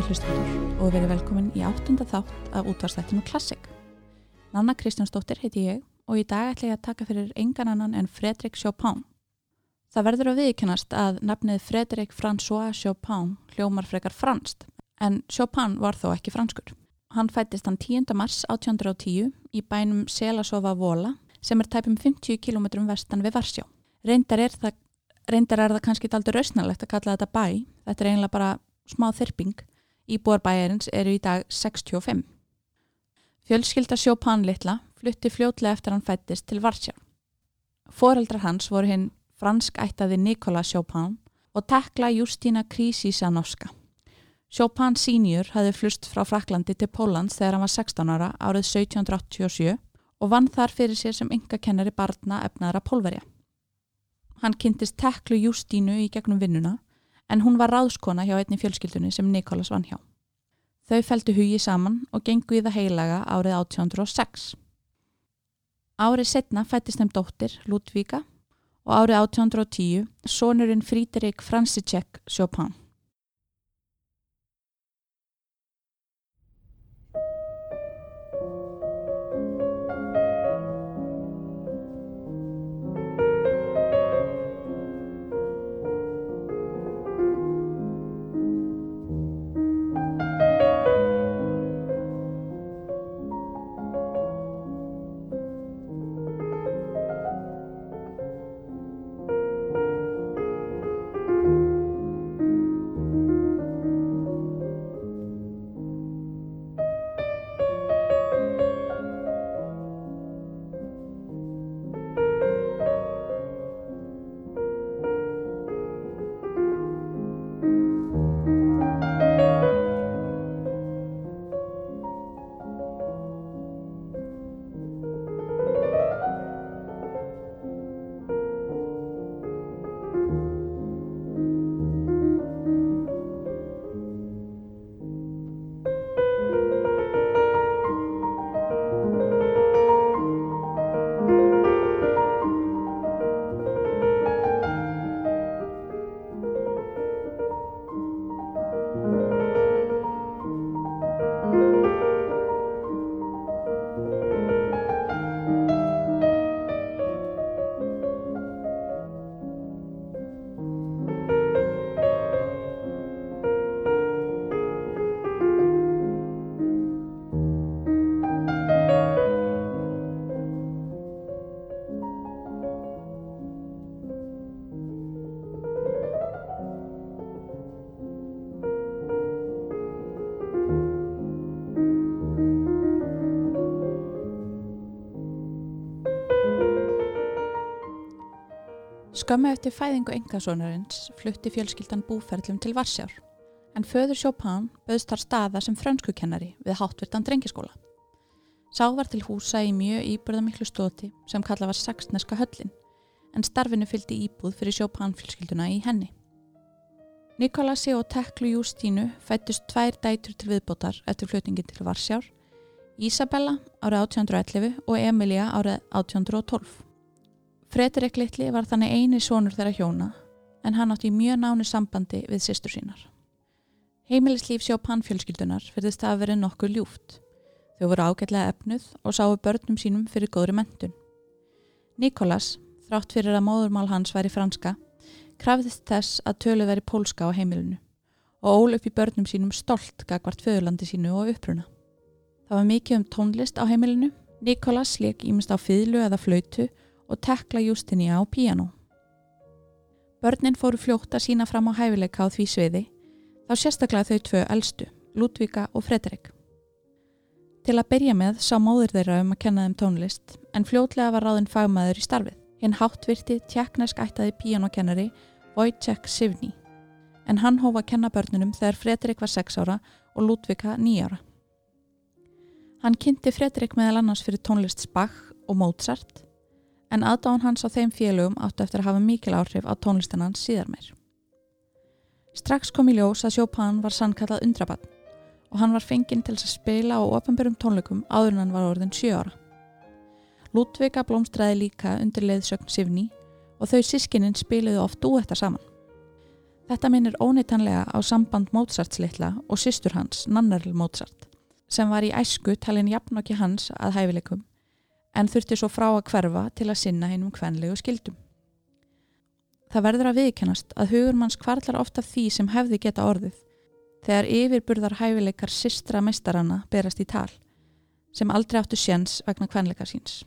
góð hlustundur og verið velkomin í áttunda þátt af útvarstættinu Klassik. Nanna Kristjánsdóttir heiti ég og í dag ætla ég að taka fyrir engan annan en Fredrik Chopin. Það verður að viðkennast að nafnið Fredrik François Chopin hljómar frekar franst en Chopin var þó ekki franskur. Hann fættist hann 10. mars 1810 í bænum Selasova Vola sem er tæpum 50 km vestan við Varsjá. Reyndar er það, reyndar er það kannski aldrei rausnalegt að kalla þetta bæ. Þetta er einlega bara smá þyrping. Íbúarbæjarins eru í dag 65. Fjölskylda Chopin litla flutti fljótlega eftir hann fættist til Varsjá. Fóreldrar hans voru hinn fransk ættaði Nikola Chopin og tekla Justina Krisisanovska. Chopin senior hafði flust frá Fraklandi til Pólans þegar hann var 16 ára árið 1787 og vann þar fyrir sér sem ynga kennari barna efnaðra pólverja. Hann kynntist teklu Justínu í gegnum vinnuna en hún var ráðskona hjá einni fjölskyldunni sem Nikolas vann hjá. Þau feldu hugi saman og gengu í það heilaga árið 1806. Árið setna fættist þeim dóttir, Ludvíka, og árið 1810 sonurinn Fríderik Fransicek Chopin. Skömmu eftir fæðingu engasónarins flutti fjölskyldan búferðlum til Varsjár en föður Chopin böðst þar staða sem frönskukennari við háttvirtan drengiskóla. Sá var til húsa í mjög íbörðamiklu stóti sem kalla var Saxneska höllin en starfinu fylgdi íbúð fyrir Chopin fjölskylduna í henni. Nikolasi og Teklu Justínu fættust tvær dætur til viðbótar eftir flutningin til Varsjár, Isabella árið 1811 og Emilia árið 1812. Frederik Littli var þannig eini sonur þeirra hjóna en hann átti mjög nánu sambandi við sýstur sínar. Heimilislíf sjá pannfjölskyldunar fyrðist það að vera nokkuð ljúft. Þau voru ágætlega efnuð og sáu börnum sínum fyrir góðri mentun. Nikolas, þrátt fyrir að móðurmál hans væri franska, krafðist þess að tölu veri pólska á heimilinu og ól upp í börnum sínum stolt gagvart föðurlandi sínu og uppruna. Það var mikið um tónlist á heimilinu. Nikolas leik ímest á fýðlu eða flautu og tekla Justinía á píano. Börnin fóru fljótt að sína fram á hæfileika á því sviði, þá sérstaklega þau tvö eldstu, Ludvika og Frederik. Til að byrja með sá móður þeirra um að kenna þeim tónlist, en fljótlega var ráðin fagmaður í starfið, hinn háttvirti tjekknesk ættaði píanokennari Wojciech Sivni, en hann hófa að kenna börnunum þegar Frederik var 6 ára og Ludvika 9 ára. Hann kynnti Frederik meðal annars fyrir tónlist Bach og Mozart, en aðdáðan hans á þeim félögum áttu eftir að hafa mikil áhrif á tónlistan hans síðar meir. Strax kom í ljós að Chopin var sannkallað undrabann og hann var fenginn til að spila á ofnbjörnum tónleikum áður en hann var orðin 7 ára. Ludvika blómstræði líka undir leiðsögn Sivni og þau sískininn spiliðu oft úetta saman. Þetta minnir óneitanlega á samband Mozarts litla og sýstur hans, Nannerl Mozart, sem var í æsku talin jafnokki hans að hæfileikum en þurfti svo frá að hverfa til að sinna hinn um kvenlegu skildum. Það verður að viðkennast að hugur manns kvarlar ofta því sem hefði geta orðið þegar yfirburðar hæfileikar sistra mestaranna berast í tal sem aldrei áttu séns vegna kvenleika síns.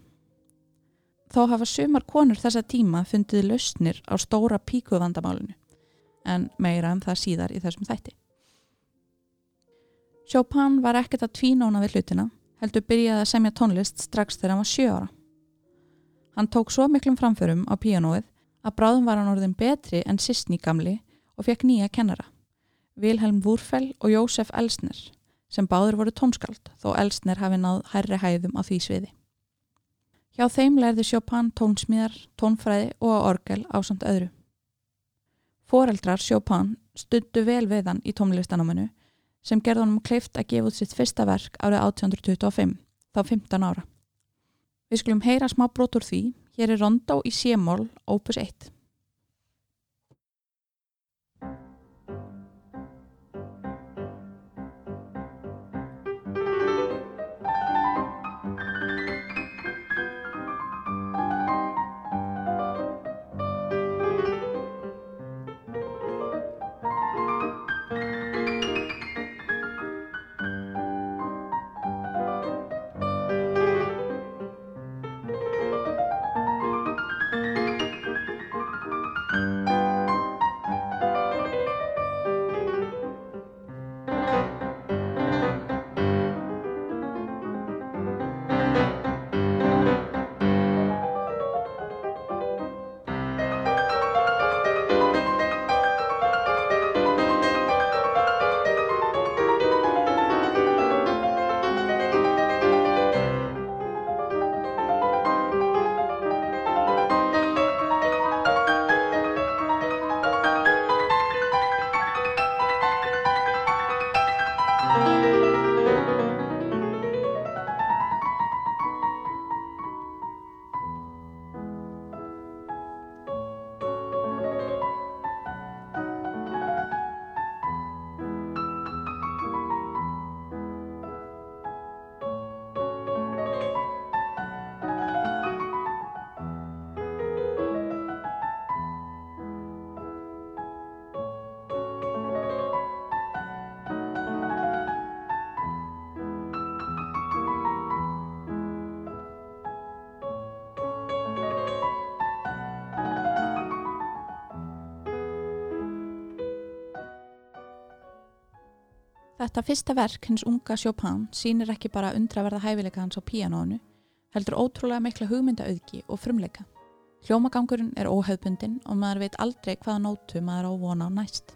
Þó hafa sumar konur þessa tíma fundið lausnir á stóra píkuvandamálinu en meira um það síðar í þessum þætti. Chopin var ekkert að tvínóna við hlutina heldur byrjaði að semja tónlist strax þegar hann var sjö ára. Hann tók svo miklum framförum á píanóið að bráðum var hann orðin betri en Sisni gamli og fekk nýja kennara, Vilhelm Wurfell og Jósef Elsner sem báður voru tónskald þó Elsner hafi náð hærri hæðum á því sviði. Hjá þeim lærði Chopin tónsmíðar, tónfræði og orgel á samt öðru. Fóreldrar Chopin stuttu vel við hann í tónlistanáminu sem gerði honum kleift að gefa út sitt fyrsta verk árið 1825, þá 15 ára. Við skulum heyra smá brotur því, hér er Rondó í Sémól, opus 1. Þetta fyrsta verk hins unga Chopin sínir ekki bara undraverða hæfileika hans á píanónu, heldur ótrúlega mikla hugmyndaauðgi og frumleika. Hljómagangurinn er óhauðbundin og maður veit aldrei hvaða nótu maður á vona á næst.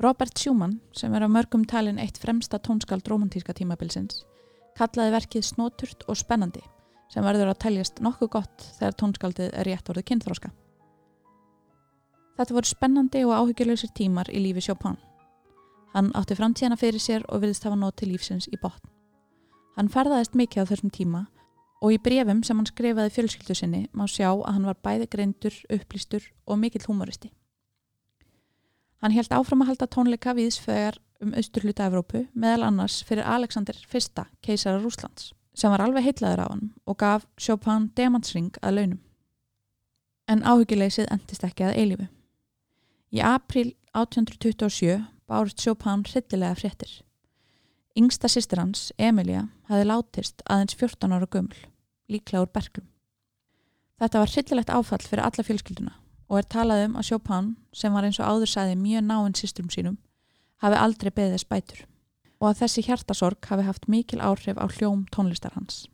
Robert Schumann, sem er á mörgum talin eitt fremsta tónskald romantíska tímabilsins, kallaði verkið snóturt og spennandi, sem verður að teljast nokkuð gott þegar tónskaldið er rétt orðið kynþróska. Þetta voru spennandi og áhyggjulöysir tímar í lífi Chopin. Hann átti framtíðana fyrir sér og vilist hafa nót til lífsins í botn. Hann ferðaðist mikið á þessum tíma og í brefum sem hann skrifaði fjölskyldu sinni má sjá að hann var bæði greindur, upplýstur og mikill humoristi. Hann held áfram að halda tónleika viðsfegar um austurhluta Evrópu meðal annars fyrir Alexander I, keisara Rúslands, sem var alveg heitlaður á hann og gaf Chopin demantsring að launum. En áhugileysið endist ekki að eilifu. Í april 1827 bárst Chopin hryllilega fréttir. Yngsta sýstir hans, Emilia, hafi látist aðeins 14 ára gömul, líklega úr berglum. Þetta var hryllilegt áfall fyrir alla fjölskylduna og er talað um að Chopin, sem var eins og áður sæði mjög náinn sýstrum sínum, hafi aldrei beðið spætur og að þessi hjartasorg hafi haft mikil áhrif á hljóm tónlistar hans.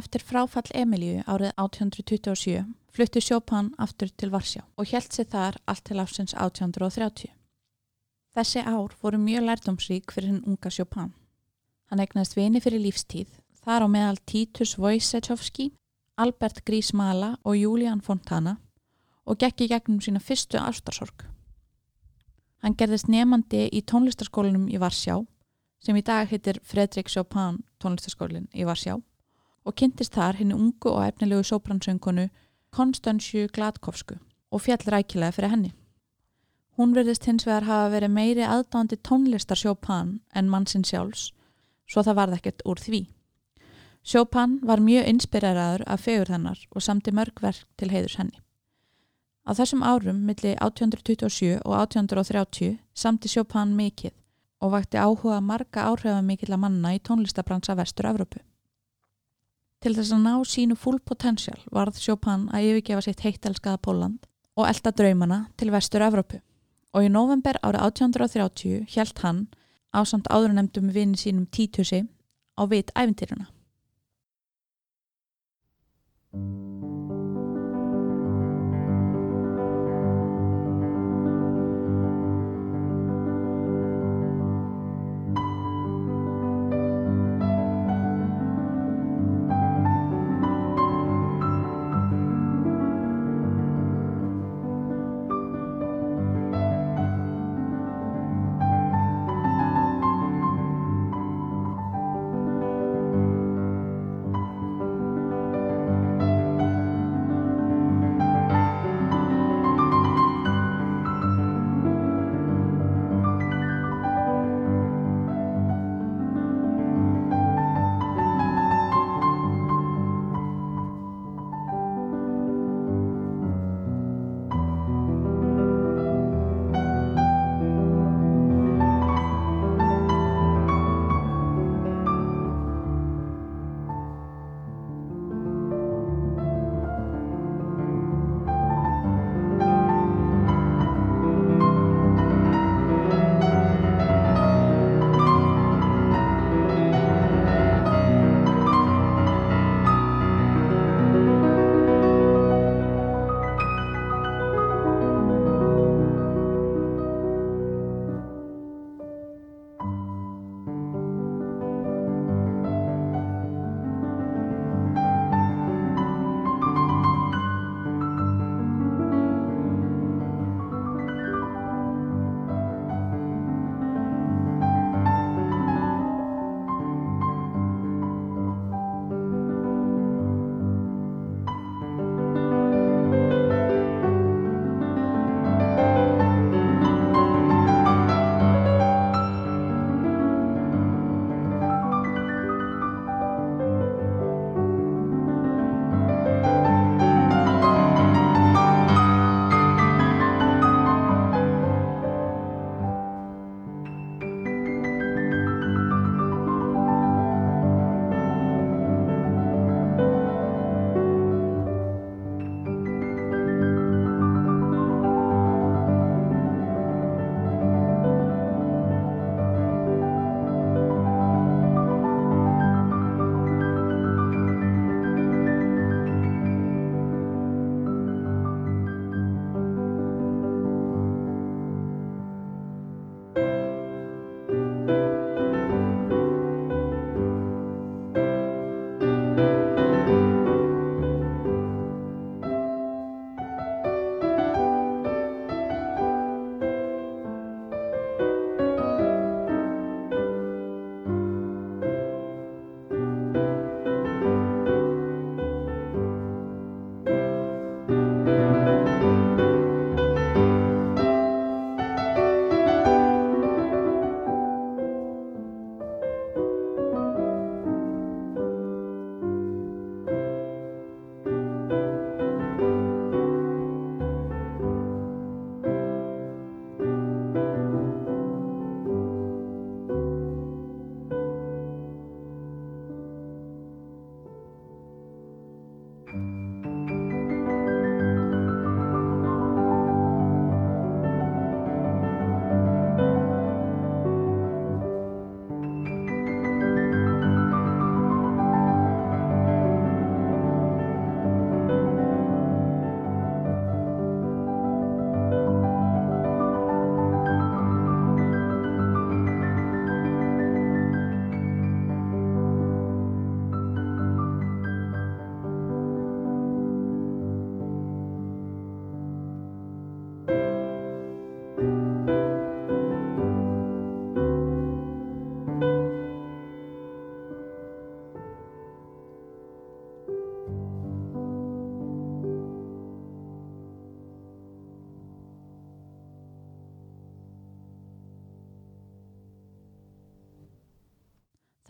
Eftir fráfall Emilíu árið 1827 flutti Chopin aftur til Varsjá og held sér þar allt til ásins 1830. Þessi ár voru mjög lærdomsrík fyrir hinn unga Chopin. Hann egnaðist vini fyrir lífstíð, þar á meðal Titus Wojciechowski, Albert Grismala og Julian Fontana og gekk í gegnum sína fyrstu ástarsorg. Hann gerðist nefandi í tónlistaskólinum í Varsjá sem í dag heitir Fredrik Chopin tónlistaskólin í Varsjá og kynntist þar henni ungu og efnilegu sóbransöngunu Konstansju Gladkovsku og fjall rækilega fyrir henni. Hún verðist hins vegar hafa verið meiri aðdándi tónlistar Chopin en mannsinn sjálfs, svo það varð ekkert úr því. Chopin var mjög inspireraður af fegur hennar og samti mörgverk til heiðurs henni. Á þessum árum, milli 1827 og 1830, samti Chopin mikið og vakti áhuga marga áhrifamikilla manna í tónlistabransa vestur Evrópu. Til þess að ná sínu full potential varð Chopin að yfirgefa sitt heittelskaða Póland og elda draumana til vestur Evrópu. Og í november árið 1830 hjælt hann á samt áðurnemdum vini sínum Títusi á vit æfintýruna.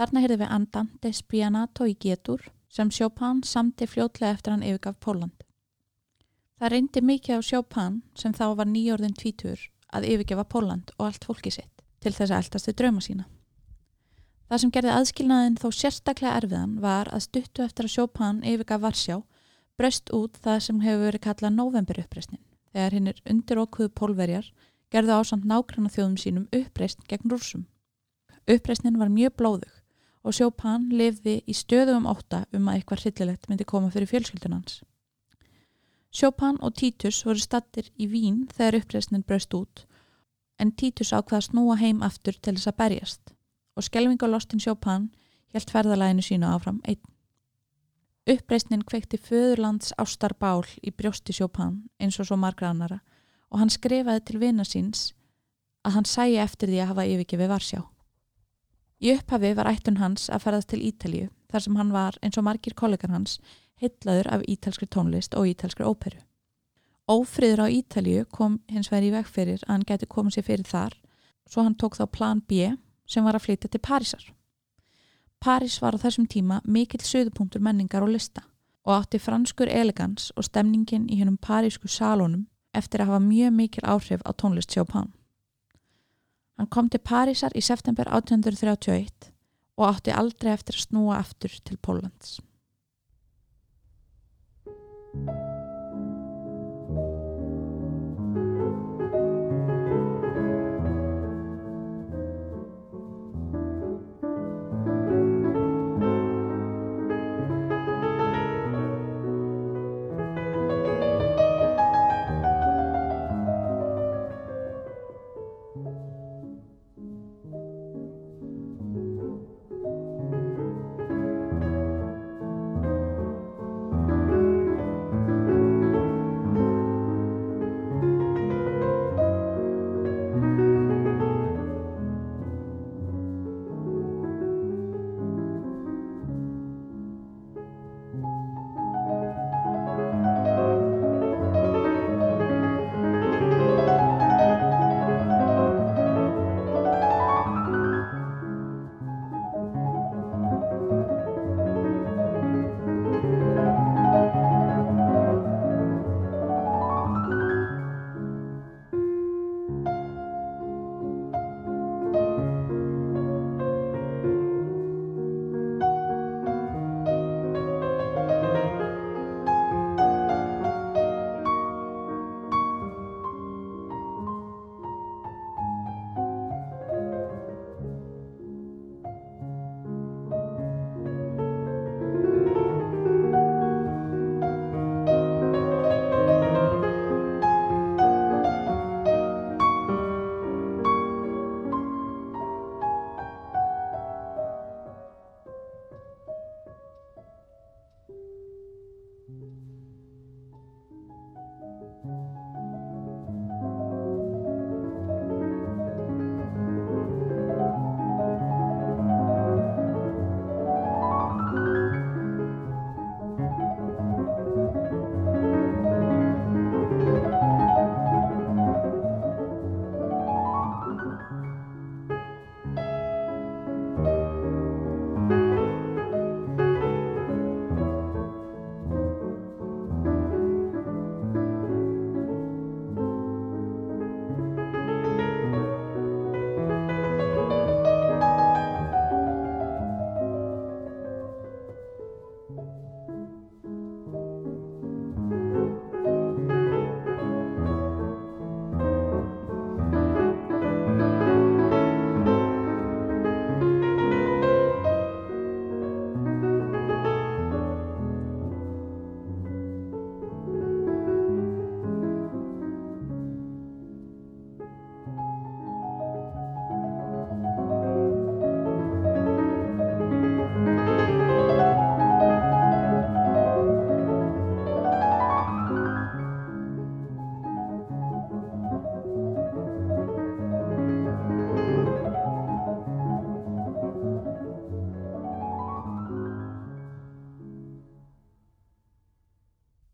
Þarna heyrði við Andante Spianato í getur sem Chopin samti fljótlega eftir hann yfirgaf Póland. Það reyndi mikið á Chopin sem þá var nýjórðin tvítur að yfirgefa Póland og allt fólki sitt til þess að eldast þau drauma sína. Það sem gerði aðskilnaðin þó sérstaklega erfiðan var að stuttu eftir að Chopin yfirgaf Varsjá bröst út það sem hefur verið kallað novemberuppreysnin þegar hinn er undir okkuðu pólverjar gerðu ásamt nákvæmna þjóðum sínum uppreysn gegn rúsum. Uppreysnin var mjög blóðug og Chopin lifði í stöðum ótta um að eitthvað hryllilegt myndi koma fyrir fjölskyldunans. Chopin og Titus voru stattir í Vín þegar uppreysnin bröst út en Titus ákvaða snúa heim aftur til þess að berjast og skelvingalostin Chopin helt ferðalæginu sínu áfram einn. Uppreysnin kveikti föðurlands ástarbál í brjósti Chopin eins og svo margra annara og hann skrifaði til vina síns að hann sæi eftir því að hafa yfirgefið Varsjá. Í upphafi var ættun hans að ferðast til Ítalju þar sem hann var eins og margir kollegar hans heitlaður af ítalskri tónlist og ítalskri óperu. Ófriður á Ítalju kom hins vegar í vegferir að hann geti komið sér fyrir þar svo hann tók þá plan B sem var að flytja til Parísar. París var á þessum tíma mikill söðupunktur menningar og lista og átti franskur elegans og stemningin í hennum parísku salónum eftir að hafa mjög mikil áhrif á tónlist Chopin. Hann kom til Parísar í september 1831 og átti aldrei eftir að snúa aftur til Pólans.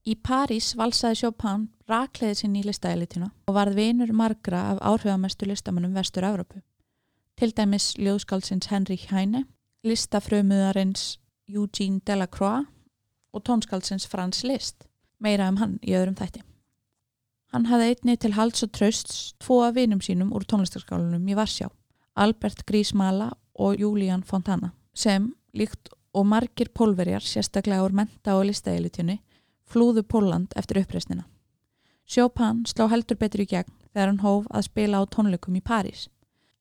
Í París valsaði Chopin rakleiði sinni í listaelitina og varð vinur margra af áhrifamestu listamannum vestur Európu. Til dæmis ljóðskálsins Henrik Heine, listafrömuðarins Eugene Delacroix og tónskaldsins Frans Liszt, meira um hann í öðrum þætti. Hann hafði einni til halds og trösts tvo af vinum sínum úr tónlistarskálunum í Varsjá, Albert Grísmala og Julian Fontana, sem, líkt og margir pólverjar, sérstaklega úr menta og listaeilutjunni, flúðu Póland eftir uppreysnina. Chopin slá heldur betur í gegn þegar hann hóf að spila á tónleikum í París.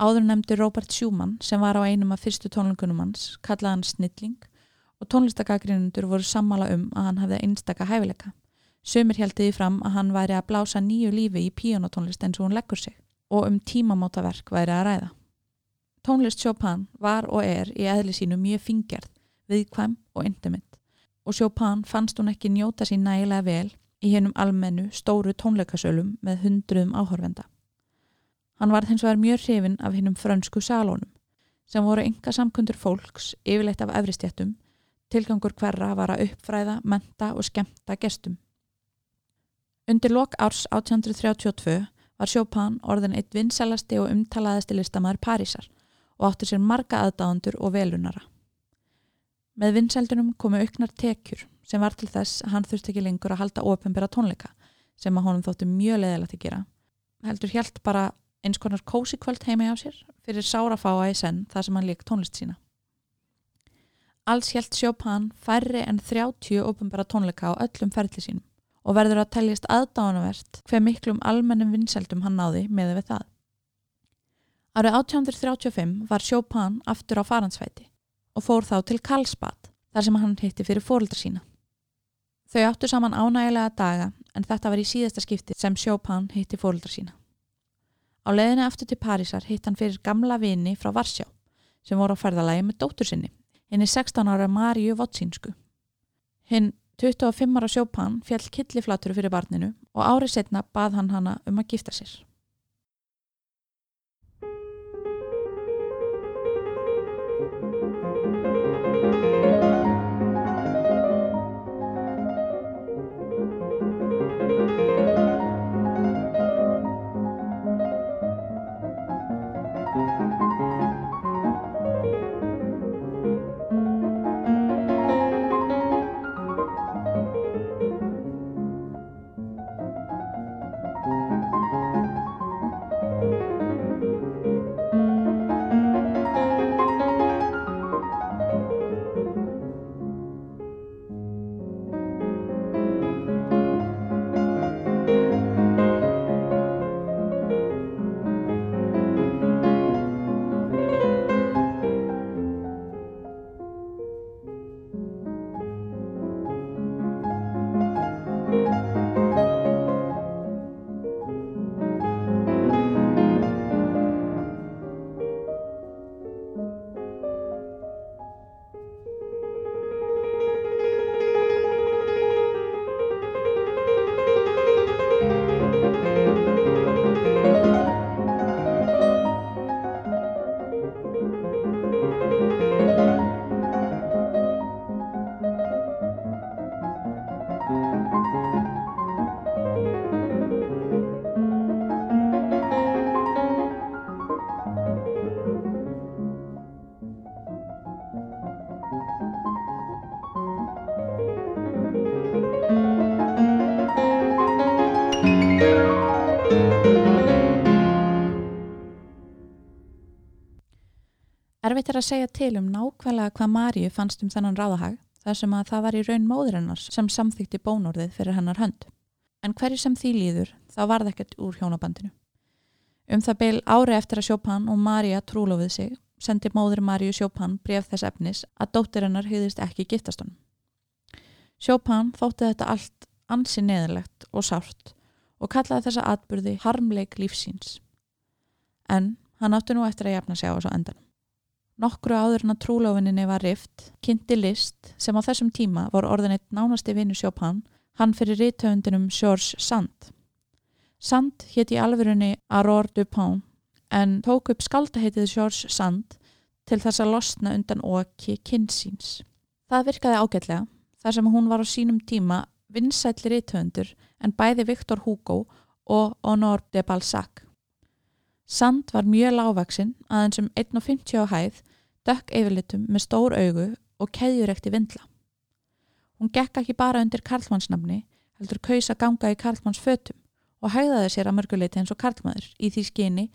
Áður nefndi Robert Schumann sem var á einum af fyrstu tónleikunum hans, kallaði hann Snilling og tónlistagagrinundur voru sammála um að hann hefði einstaka hæfileika. Sumir heldiði fram að hann væri að blása nýju lífi í píjónatónlist eins og hún leggur sig og um tímamátaverk væri að ræða. Tónlist Chopin var og er í eðli sínu mjög fingjart, viðkvæm og intimate og Chopin fannst hún ekki njóta sín nægilega vel í hennum almennu stóru tónleikasölum með hundruðum áhorfenda. Hann var hins vegar mjög hrifin af hennum frönsku salónum sem voru enga samkundur fólks yfirleitt af efristjættum tilgangur hverra var að uppfræða, menta og skemta gestum. Undir lok árs 1832 var Chopin orðin eitt vinselasti og umtalaðasti listamæður Parísar og átti sér marga aðdáðandur og velunara. Með vinseldunum komu auknar tekjur sem var til þess að hann þurfti ekki lengur að halda ofinbera tónleika sem að honum þótti mjög leðilegt að gera. Heldur hjælt bara eins konar kósikvöld heimi á sér fyrir sárafáa í senn þar sem hann líkt tónlist sína. Alls hjælt Chopin færri en 30 ofinbera tónleika á öllum ferli sínum og verður að teljast aðdáðanavert hver miklum almennum vinseldum hann náði meða við það. Árið 1835 var Chopin aftur á faransvæti og fór þá til Karlsbad þar sem hann hitti fyrir fóröldra sína. Þau áttu saman ánægilega daga en þetta var í síðasta skipti sem Chopin hitti fóröldra sína. Á leðinu aftur til Parísar hitt hann fyrir gamla vini frá Varsjá sem voru á ferðalagi með dóttur sinni henni 16 ára Marju Votsinsku. Hinn 25 ára sjópan fjall killiflatur fyrir barninu og árið setna bað hann hana um að gifta sér. Erfitt er að segja til um nákvæmlega hvað Maríu fannst um þennan ráðahag þar sem að það var í raun móður hennar sem samþykti bónorðið fyrir hennar hönd. En hverju sem því líður þá var það ekkert úr hjónabandinu. Um það beil ári eftir að Chopin og Maria trúlofið sig sendi móður Maríu Chopin bref þess efnis að dóttir hennar hugðist ekki giftast honum. Chopin þótti þetta allt ansi neðilegt og sárt og kallaði þessa atbyrði harmleik lífsíns. En hann átti nú eftir að jafna sig á þessu endan. Nokkru áður en að trúlófininni var rift, kynnti List sem á þessum tíma voru orðin eitt nánasti vinnu Chopin, hann fyrir rítöfundinum Georges Sand. Sand hétt í alverunni Aurore Dupont en tók upp skaldaheitið Georges Sand til þess að losna undan okki kynnsíns. Það virkaði ágætlega þar sem hún var á sínum tíma vinsætli rítöfundur en bæði Victor Hugo og Honor de Balzac. Sand var mjög lágvaksinn aðeins um 1,50 á hæð, dökk yfirlitum með stór augu og keðjurekti vindla. Hún gekk ekki bara undir Karlmannsnafni, heldur kaus að ganga í Karlmanns fötum og hægðaði sér að mörguleiti eins og Karlmaður í því skyni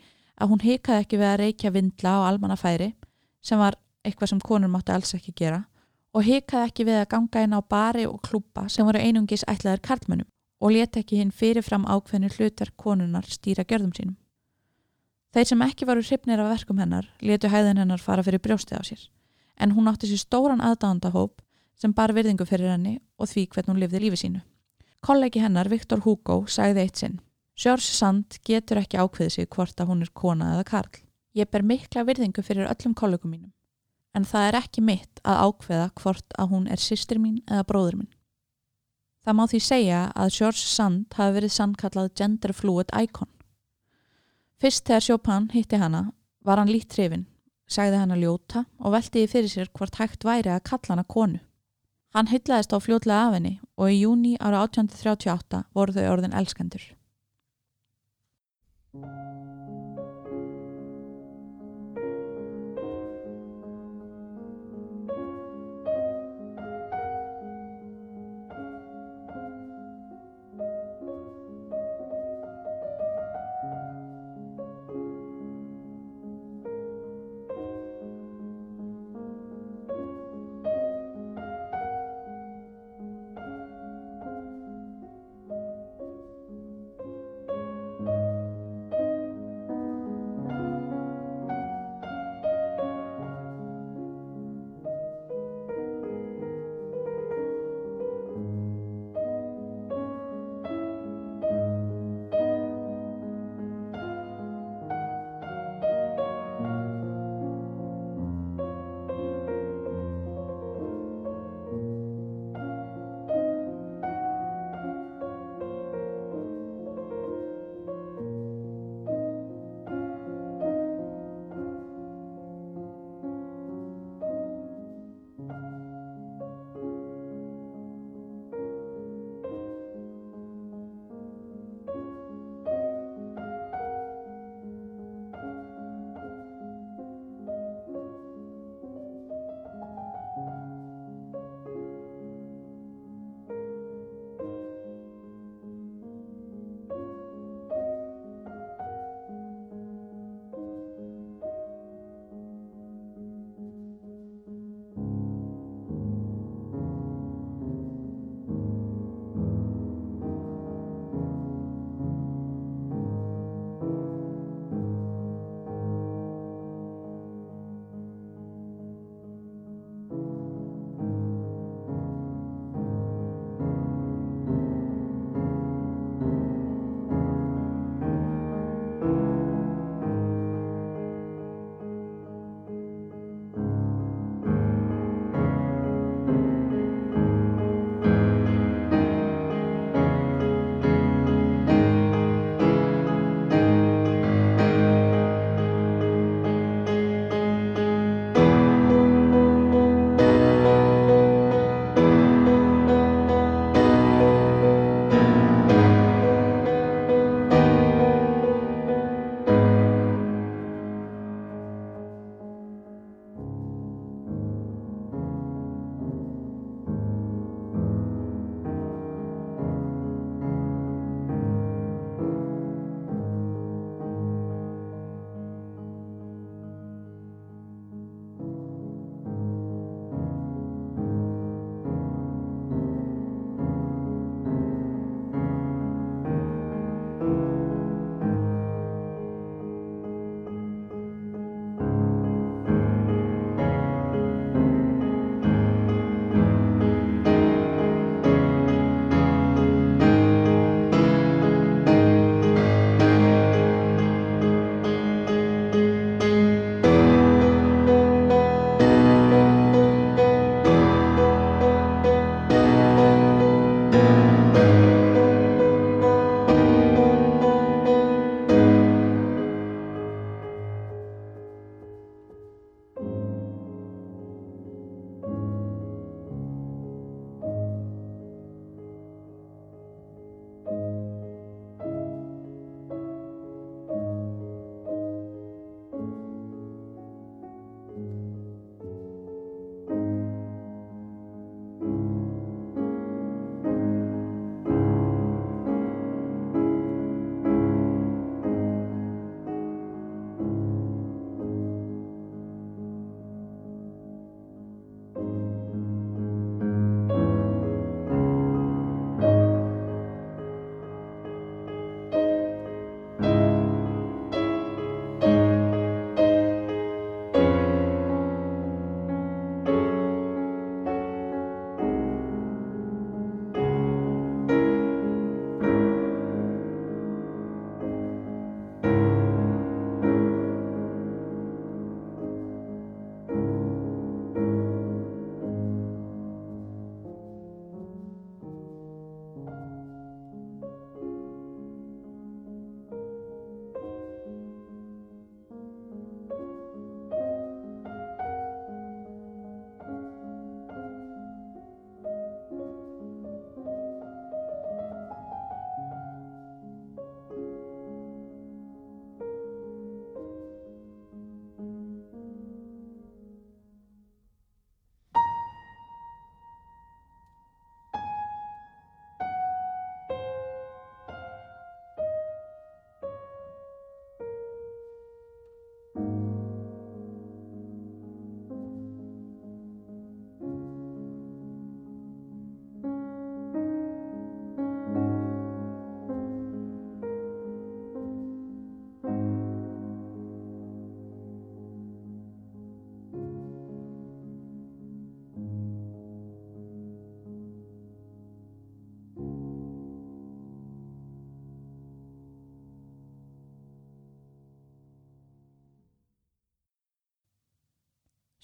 að hún hikaði ekki við að reykja vindla á almannafæri sem var eitthvað sem konur mátti alls ekki gera og hikaði ekki við að ganga inn á bari og klúpa sem voru einungis ætlaður Karlmannum og leti ekki hinn fyrirfram ákveðinu hlutar konunar stýra gjörðum sínum. Þeir sem ekki varu hrifnir af verkum hennar letu hæðin hennar fara fyrir brjóstið á sér en hún átti sér stóran aðdándahóp sem bar virðingu fyrir henni og því hvern hún lifði lífi sínu. Kollegi hennar, Viktor Hugo, sagði eitt sinn Sjörs Sand getur ekki ákveðið sig hvort að hún er kona eða karl. Ég ber mikla virðingu fyrir öllum kollegum mínum en það er ekki mitt að ákveða hvort að hún er sýstir mín eða bróður minn. Það má því segja að Sjörs Sand hafi verið sannkallað gender fluid icon. Fyrst þegar Chopin hitti hana var hann lít hrifin sagði hann að ljóta og veltiði fyrir sér hvort hægt væri að kalla hana konu. Hann hyllaðist á fljótlega af henni og í júni ára 1838 voru þau orðin elskendur.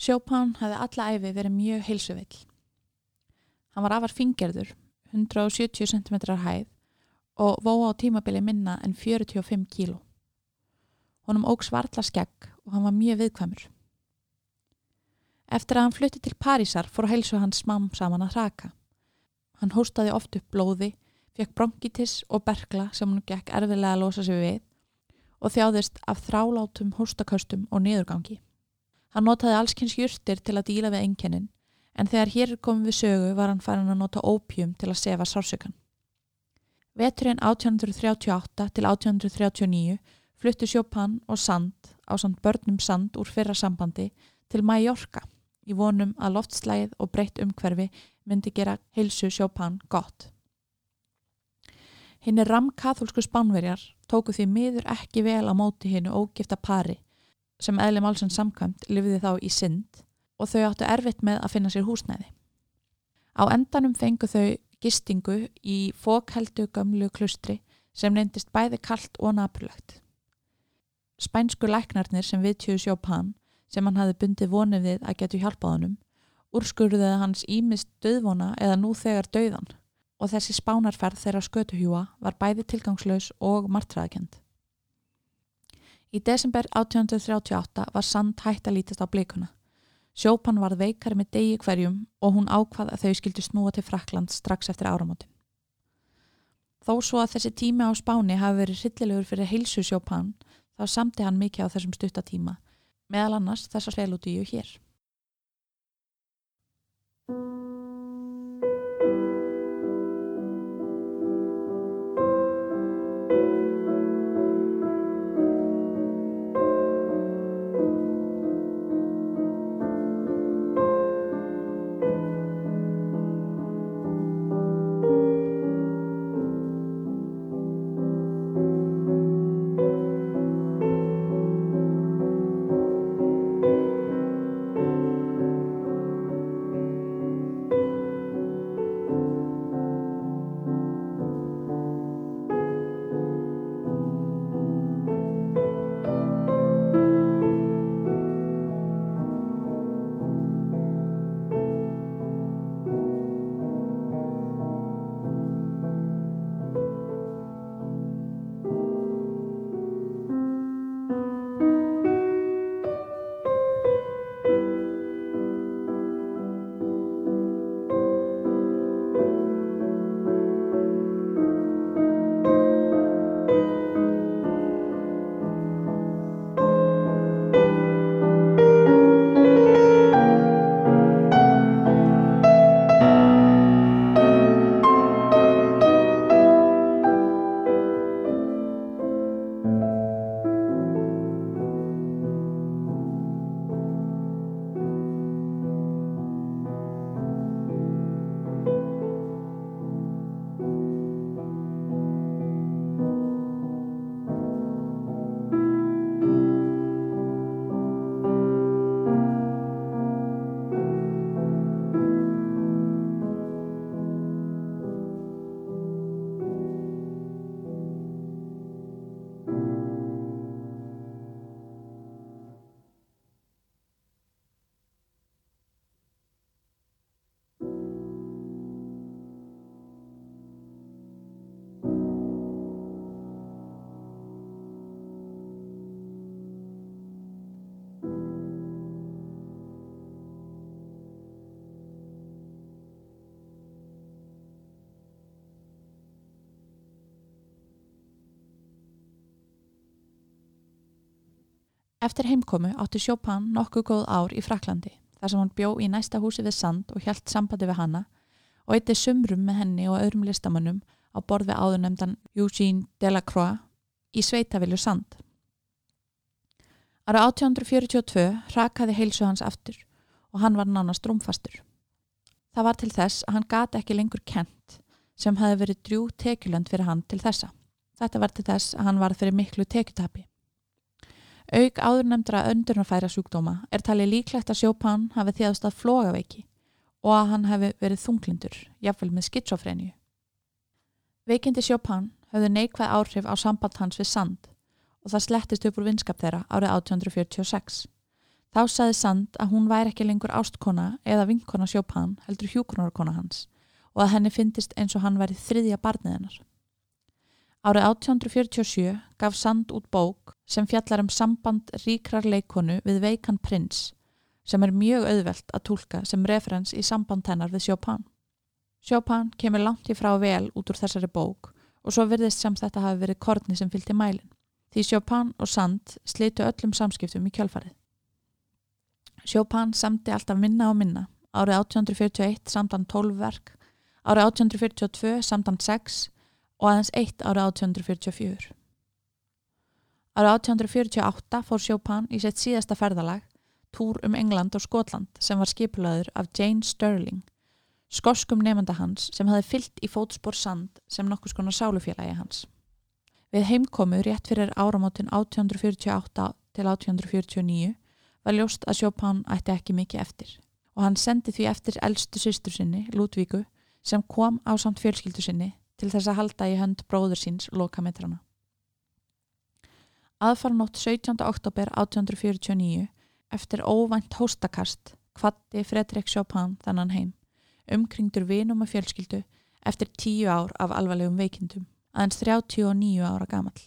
Chopin hefði alla æfi verið mjög heilsuvill. Hann var afar fingerður, 170 cm hæð og vóa á tímabili minna en 45 kíló. Honum óg svartla skegg og hann var mjög viðkvæmur. Eftir að hann flutti til Parísar fór heilsu hans smám saman að hraka. Hann hóstaði oft upp blóði, fekk bronkitis og bergla sem hann gekk erfilega að losa sig við og þjáðist af þrálátum hóstaköstum og niðurgangi. Hann notaði allskynns júrtir til að díla við enkennin en þegar hér komum við sögu var hann farin að nota ópjum til að sefa sársökan. Veturinn 1838 til 1839 fluttu Chopin og Sand á samt börnum Sand úr fyrra sambandi til Mallorca í vonum að loftslægið og breytt umhverfi myndi gera heilsu Chopin gott. Hinn er ramkathólsku spánverjar tóku því miður ekki vel á móti hinnu ógifta pari sem eðli málsinn samkvæmt lifiði þá í synd og þau áttu erfitt með að finna sér húsnæði. Á endanum fengu þau gistingu í fókheldu gömlu klustri sem neyndist bæði kallt og napurlegt. Spænsku læknarnir sem viðtjöðu Chopin sem hann hafi bundið vonið við að getu hjálpaðunum úrskurðuði hans ímist döðvona eða nú þegar döðan og þessi spánarferð þeirra skötuhjúa var bæði tilgangslaus og martraðkend. Í desember 1838 var Sand hægt að lítast á bleikuna. Sjópan varð veikari með degi hverjum og hún ákvað að þau skildi snúa til Frakland strax eftir áramótin. Þó svo að þessi tími á spáni hafi verið hryllilegur fyrir heilsu Sjópan þá samti hann mikið á þessum stuttatíma, meðal annars þessar svelútíu hér. Eftir heimkomu átti Chopin nokkuð góð ár í Fraklandi þar sem hann bjó í næsta húsi við Sand og hjælt sambandi við hanna og eitti sumrum með henni og öðrum listamannum á borð við áðurnemdan Eugene Delacroix í Sveitavilju Sand. Ára 1842 rakaði heilsu hans aftur og hann var nánast rúmfastur. Það var til þess að hann gati ekki lengur kent sem hafi verið drjú tekjuland fyrir hann til þessa. Þetta var til þess að hann var fyrir miklu tekjutapi. Auk áðurnemdra öndurnafæra sjúkdóma er talið líklegt að Sjópan hafi þjáðst að flogaveiki og að hann hafi verið þunglindur, jáfnvel með skitsofrenju. Veikindi Sjópan hafði neikvæð áhrif á samband hans við sand og það slettist upp úr vinskap þeirra árið 1846. Þá saði Sand að hún væri ekki lengur ástkona eða vinkona Chopin heldur hjúkronarkona hans og að henni fyndist eins og hann væri þriðja barnið hennar. Árið 1847 gaf Sand út bók sem fjallar um samband ríkrar leikonu við veikan prins sem er mjög auðvelt að tólka sem referens í samband hennar við Chopin. Chopin kemur langt í frá vel út úr þessari bók og svo virðist sem þetta hafi verið korni sem fylgti mælin. Því Chopin og Sand slitu öllum samskiptum í kjálfarið. Chopin samti alltaf minna og minna. Árið 1841 samt hann 12 verk, árið 1842 samt hann 6 og aðeins 1 árið 1844. Árið 1848 fór Chopin í sitt síðasta ferðalag, túr um England og Skotland sem var skipulaður af Jane Sterling skoskum nefnda hans sem hafi fyllt í fótspór sand sem nokkus konar sálufélagi hans. Við heimkomu rétt fyrir áramótin 1848 til 1849 var ljóst að Chopin ætti ekki mikið eftir og hann sendi því eftir eldstu sýstur sinni, Ludvíku, sem kom á samt fjölskyldu sinni til þess að halda í hönd bróður síns lokametrana. Aðfarnótt 17. oktober 1849 eftir óvænt hóstakast kvatti Fredrik Chopin þannan heim umkringdur vinum og fjölskyldu eftir tíu ár af alvarlegum veikindum, aðeins 39 ára gamal.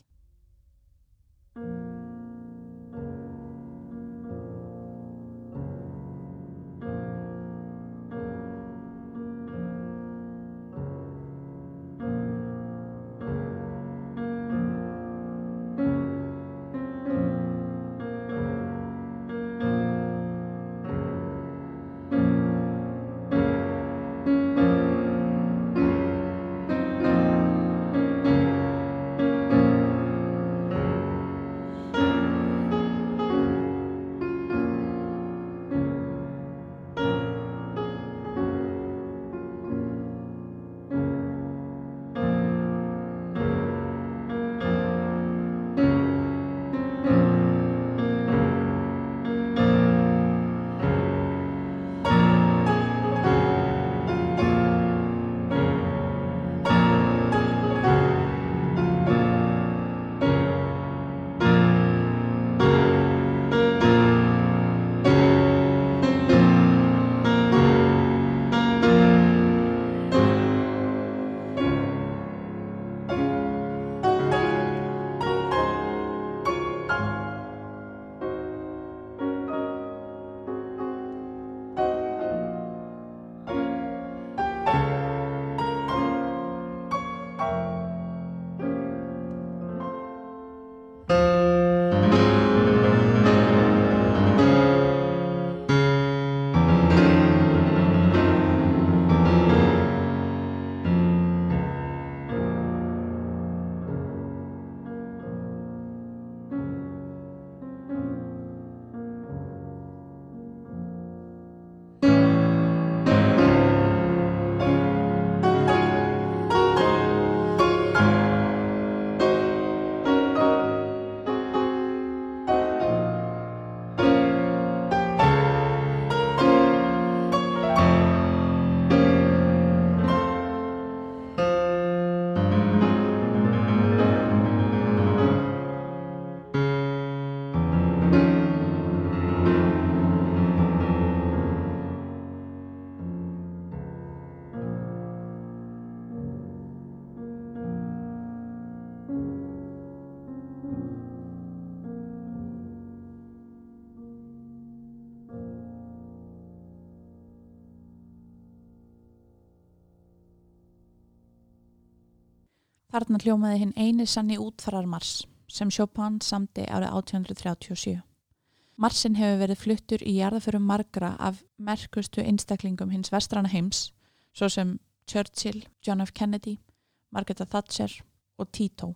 Þarna hljómaði hinn eini sann í útfarar Mars sem Chopin samti árið 1837. Marsin hefur verið fluttur í jarðaförum margra af merkustu einstaklingum hins vestrana heims svo sem Churchill, John F. Kennedy, Margaret Thatcher og Tito.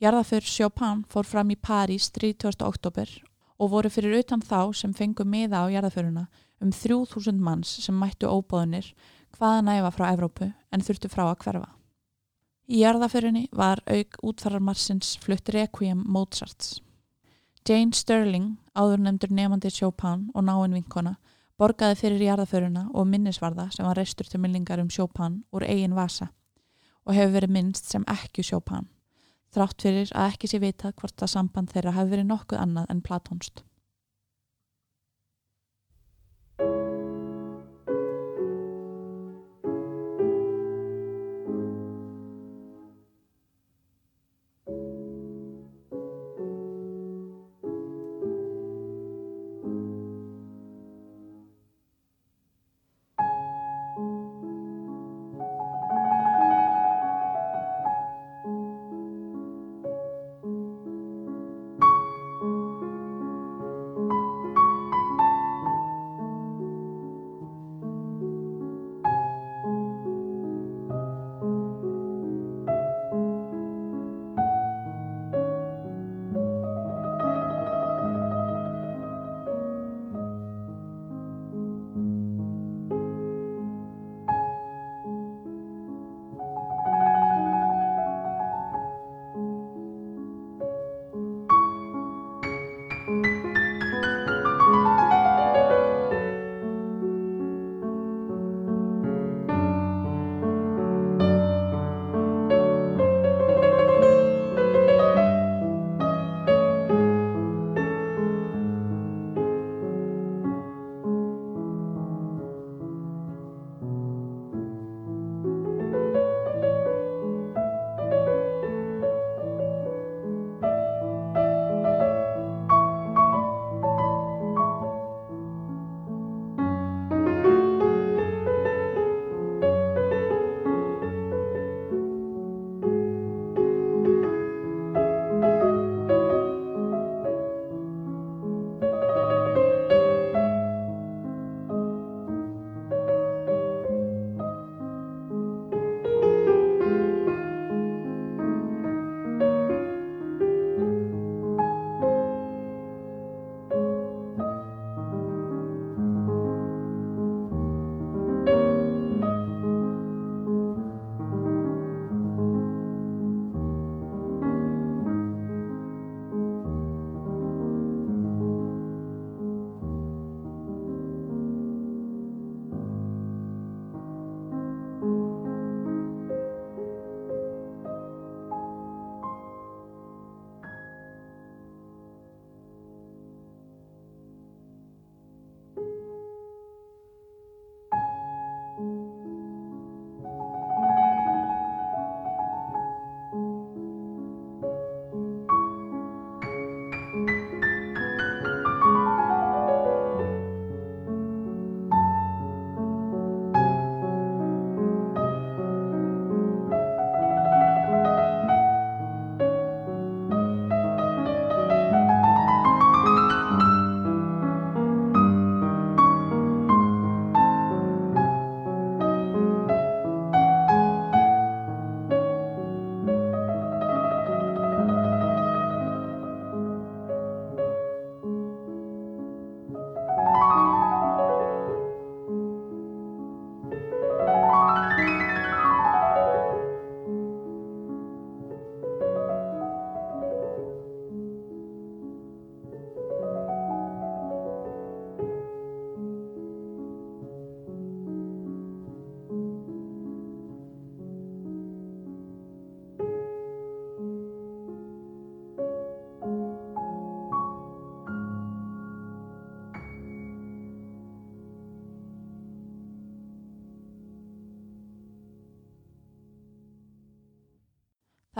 Jarðaför Chopin fór fram í París 30. oktober og voru fyrir utan þá sem fengu miða á jarðaföruna um 3000 manns sem mættu óbóðunir hvaða næfa frá Evrópu en þurftu frá að hverfa. Í jarðaförinni var auk útfararmarsins flutt Requiem Mozarts. Jane Sterling, áður nefndur nefandi Chopin og náinn vinkona, borgaði fyrir jarðaföruna og minnisvarða sem var reistur til millingar um Chopin úr eigin vasa og hefur verið minnst sem ekki Chopin, þrátt fyrir að ekki sé vita hvort það samband þeirra hafi verið nokkuð annað en platónst.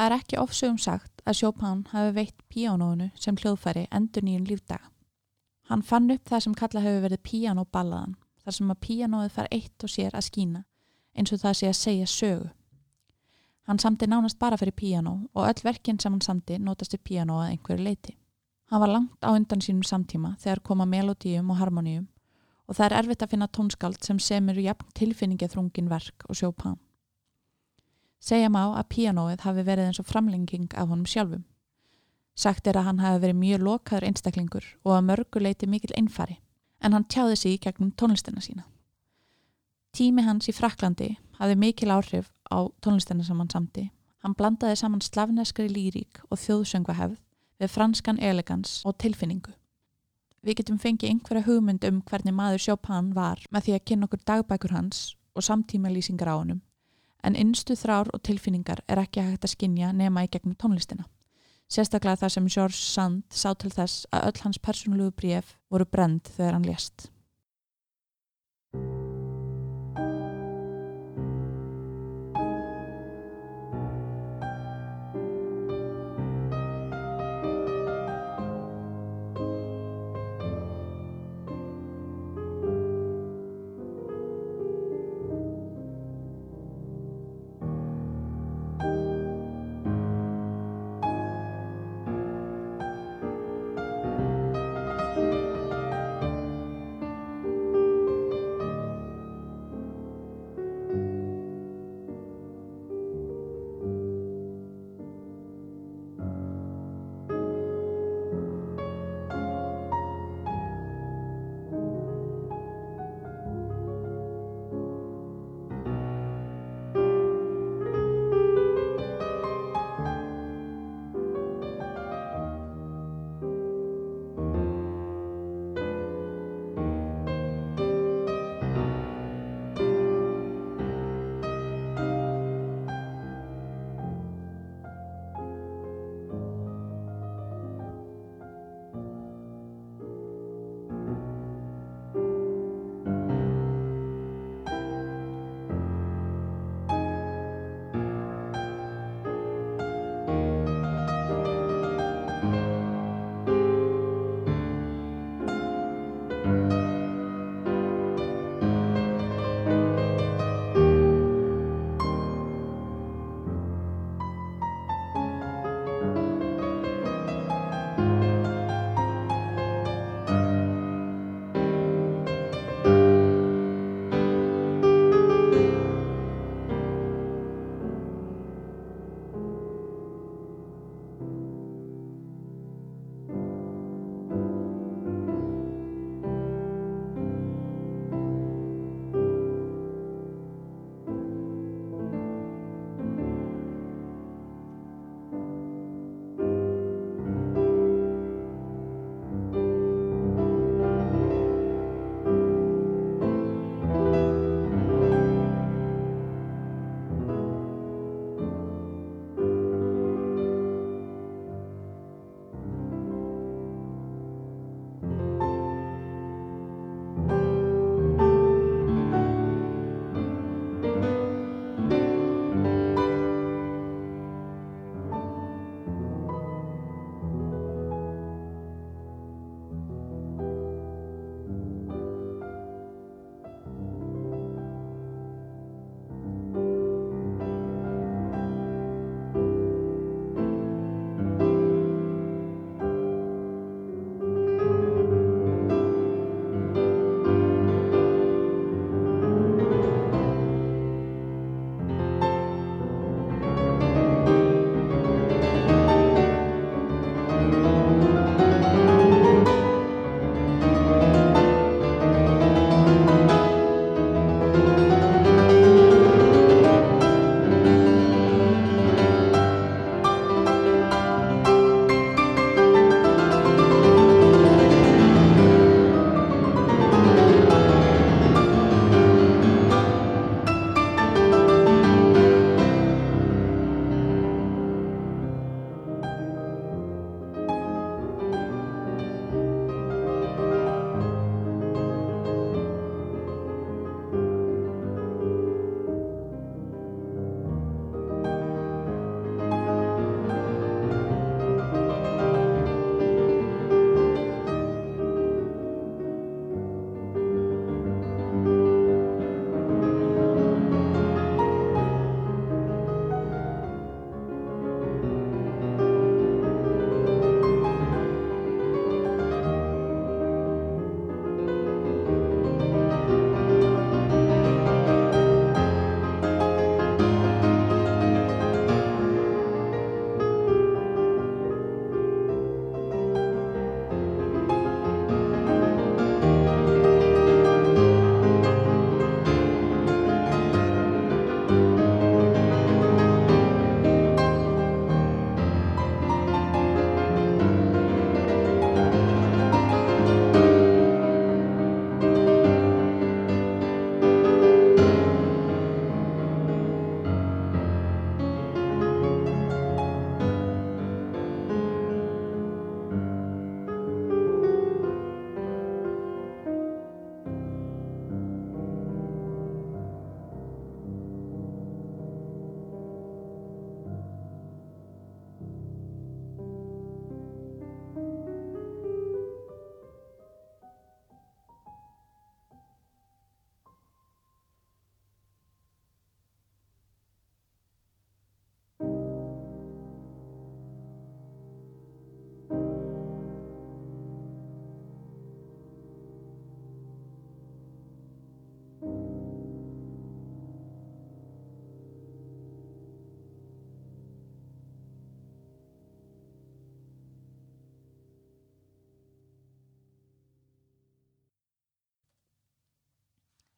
Það er ekki ofsögum sagt að Chopin hafi veitt píánónu sem hljóðfæri endur nýjum lífdaga. Hann fann upp það sem kalla hefur verið píánóballaðan, þar sem að píánóið far eitt og sér að skína, eins og það sé að segja sögu. Hann samti nánast bara fyrir píánó og öll verkinn sem hann samti nótast við píánó að einhverju leiti. Hann var langt á undan sínum samtíma þegar koma melodíum og harmoníum og það er erfitt að finna tónskáld sem semur jafn tilfinningið þrungin verk og Chopin. Segja má að píanóið hafi verið eins og framlenging af honum sjálfum. Sagt er að hann hafi verið mjög lokaður einstaklingur og að mörguleiti mikil einfari, en hann tjáði sig í gegnum tónlistina sína. Tími hans í Fraklandi hafi mikil áhrif á tónlistina sem hann samti. Hann blandaði saman slavneskri lírík og þjóðsöngvahefð við franskan elegans og tilfinningu. Við getum fengið einhverja hugmynd um hvernig maður Chopin var með því að kynna okkur dagbækur hans og samtíma lýsingar á honum en innstu þrár og tilfinningar er ekki hægt að skinja nema í gegnum tónlistina. Sérstaklega þar sem George Sand sá til þess að öll hans persónulegu bréf voru brend þegar hann lést.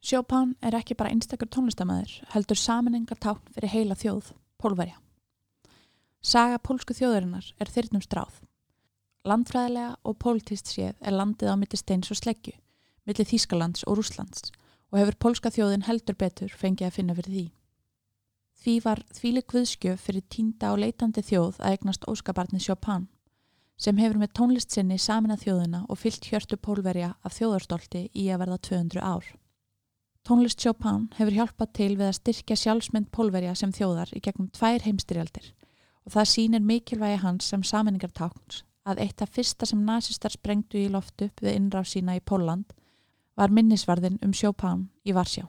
Chopin er ekki bara einstakur tónlistamæður, heldur saminengartákn fyrir heila þjóð, pólverja. Saga pólsku þjóðurinnar er þyrnum stráð. Landfræðilega og pólitist séð er landið á mitti steins og sleggju, millir Þýskalands og Rúslands og hefur pólska þjóðin heldur betur fengið að finna fyrir því. Því var þvíli guðskjöf fyrir tínda og leitandi þjóð að egnast óskabarni Chopin sem hefur með tónlist sinni samin að þjóðina og fyllt hjörtu pólverja af þjóðarstolti í að verða 200 ár. Tónlist Chopin hefur hjálpað til við að styrkja sjálfsmynd pólverja sem þjóðar í gegnum tvær heimstyrjaldir og það sínir mikilvægi hans sem saminningartákns að eitt af fyrsta sem nazistar sprengtu í loft upp við innráð sína í Póland var minnisvarðin um Chopin í Varsjá.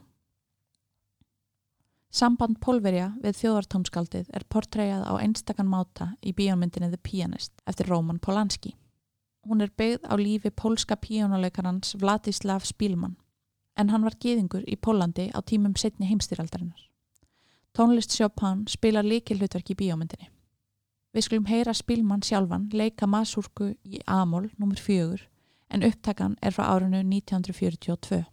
Samband Pólverja við þjóðartónskaldið er portræjað á einstakann máta í bíómyndinni The Pianist eftir Róman Polanski. Hún er byggð á lífi pólska píónuleikarans Vladislav Spílmann en hann var geðingur í Pólandi á tímum setni heimstýraldarinnar. Tónlist Chopin spilar líkil hlutverk í bíómyndinni. Við skulum heyra Spílmann sjálfan leika masurku í Amol nr. 4 en upptakan er frá árinu 1942.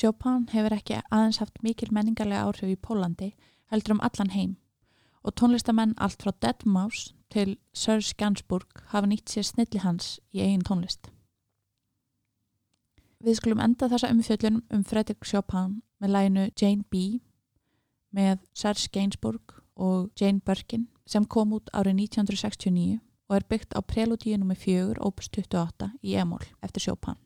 Chopin hefur ekki aðeins haft mikil menningarlega áhrif í Pólandi heldur um allan heim og tónlistamenn allt frá Deadmau5 til Serge Gainsbourg hafa nýtt sér snilli hans í eigin tónlist. Við skulum enda þessa umfjöllun um Fredrik Chopin með læginu Jane B með Serge Gainsbourg og Jane Birkin sem kom út árið 1969 og er byggt á preludíu nr. 4 opus 28 í e-mól eftir Chopin.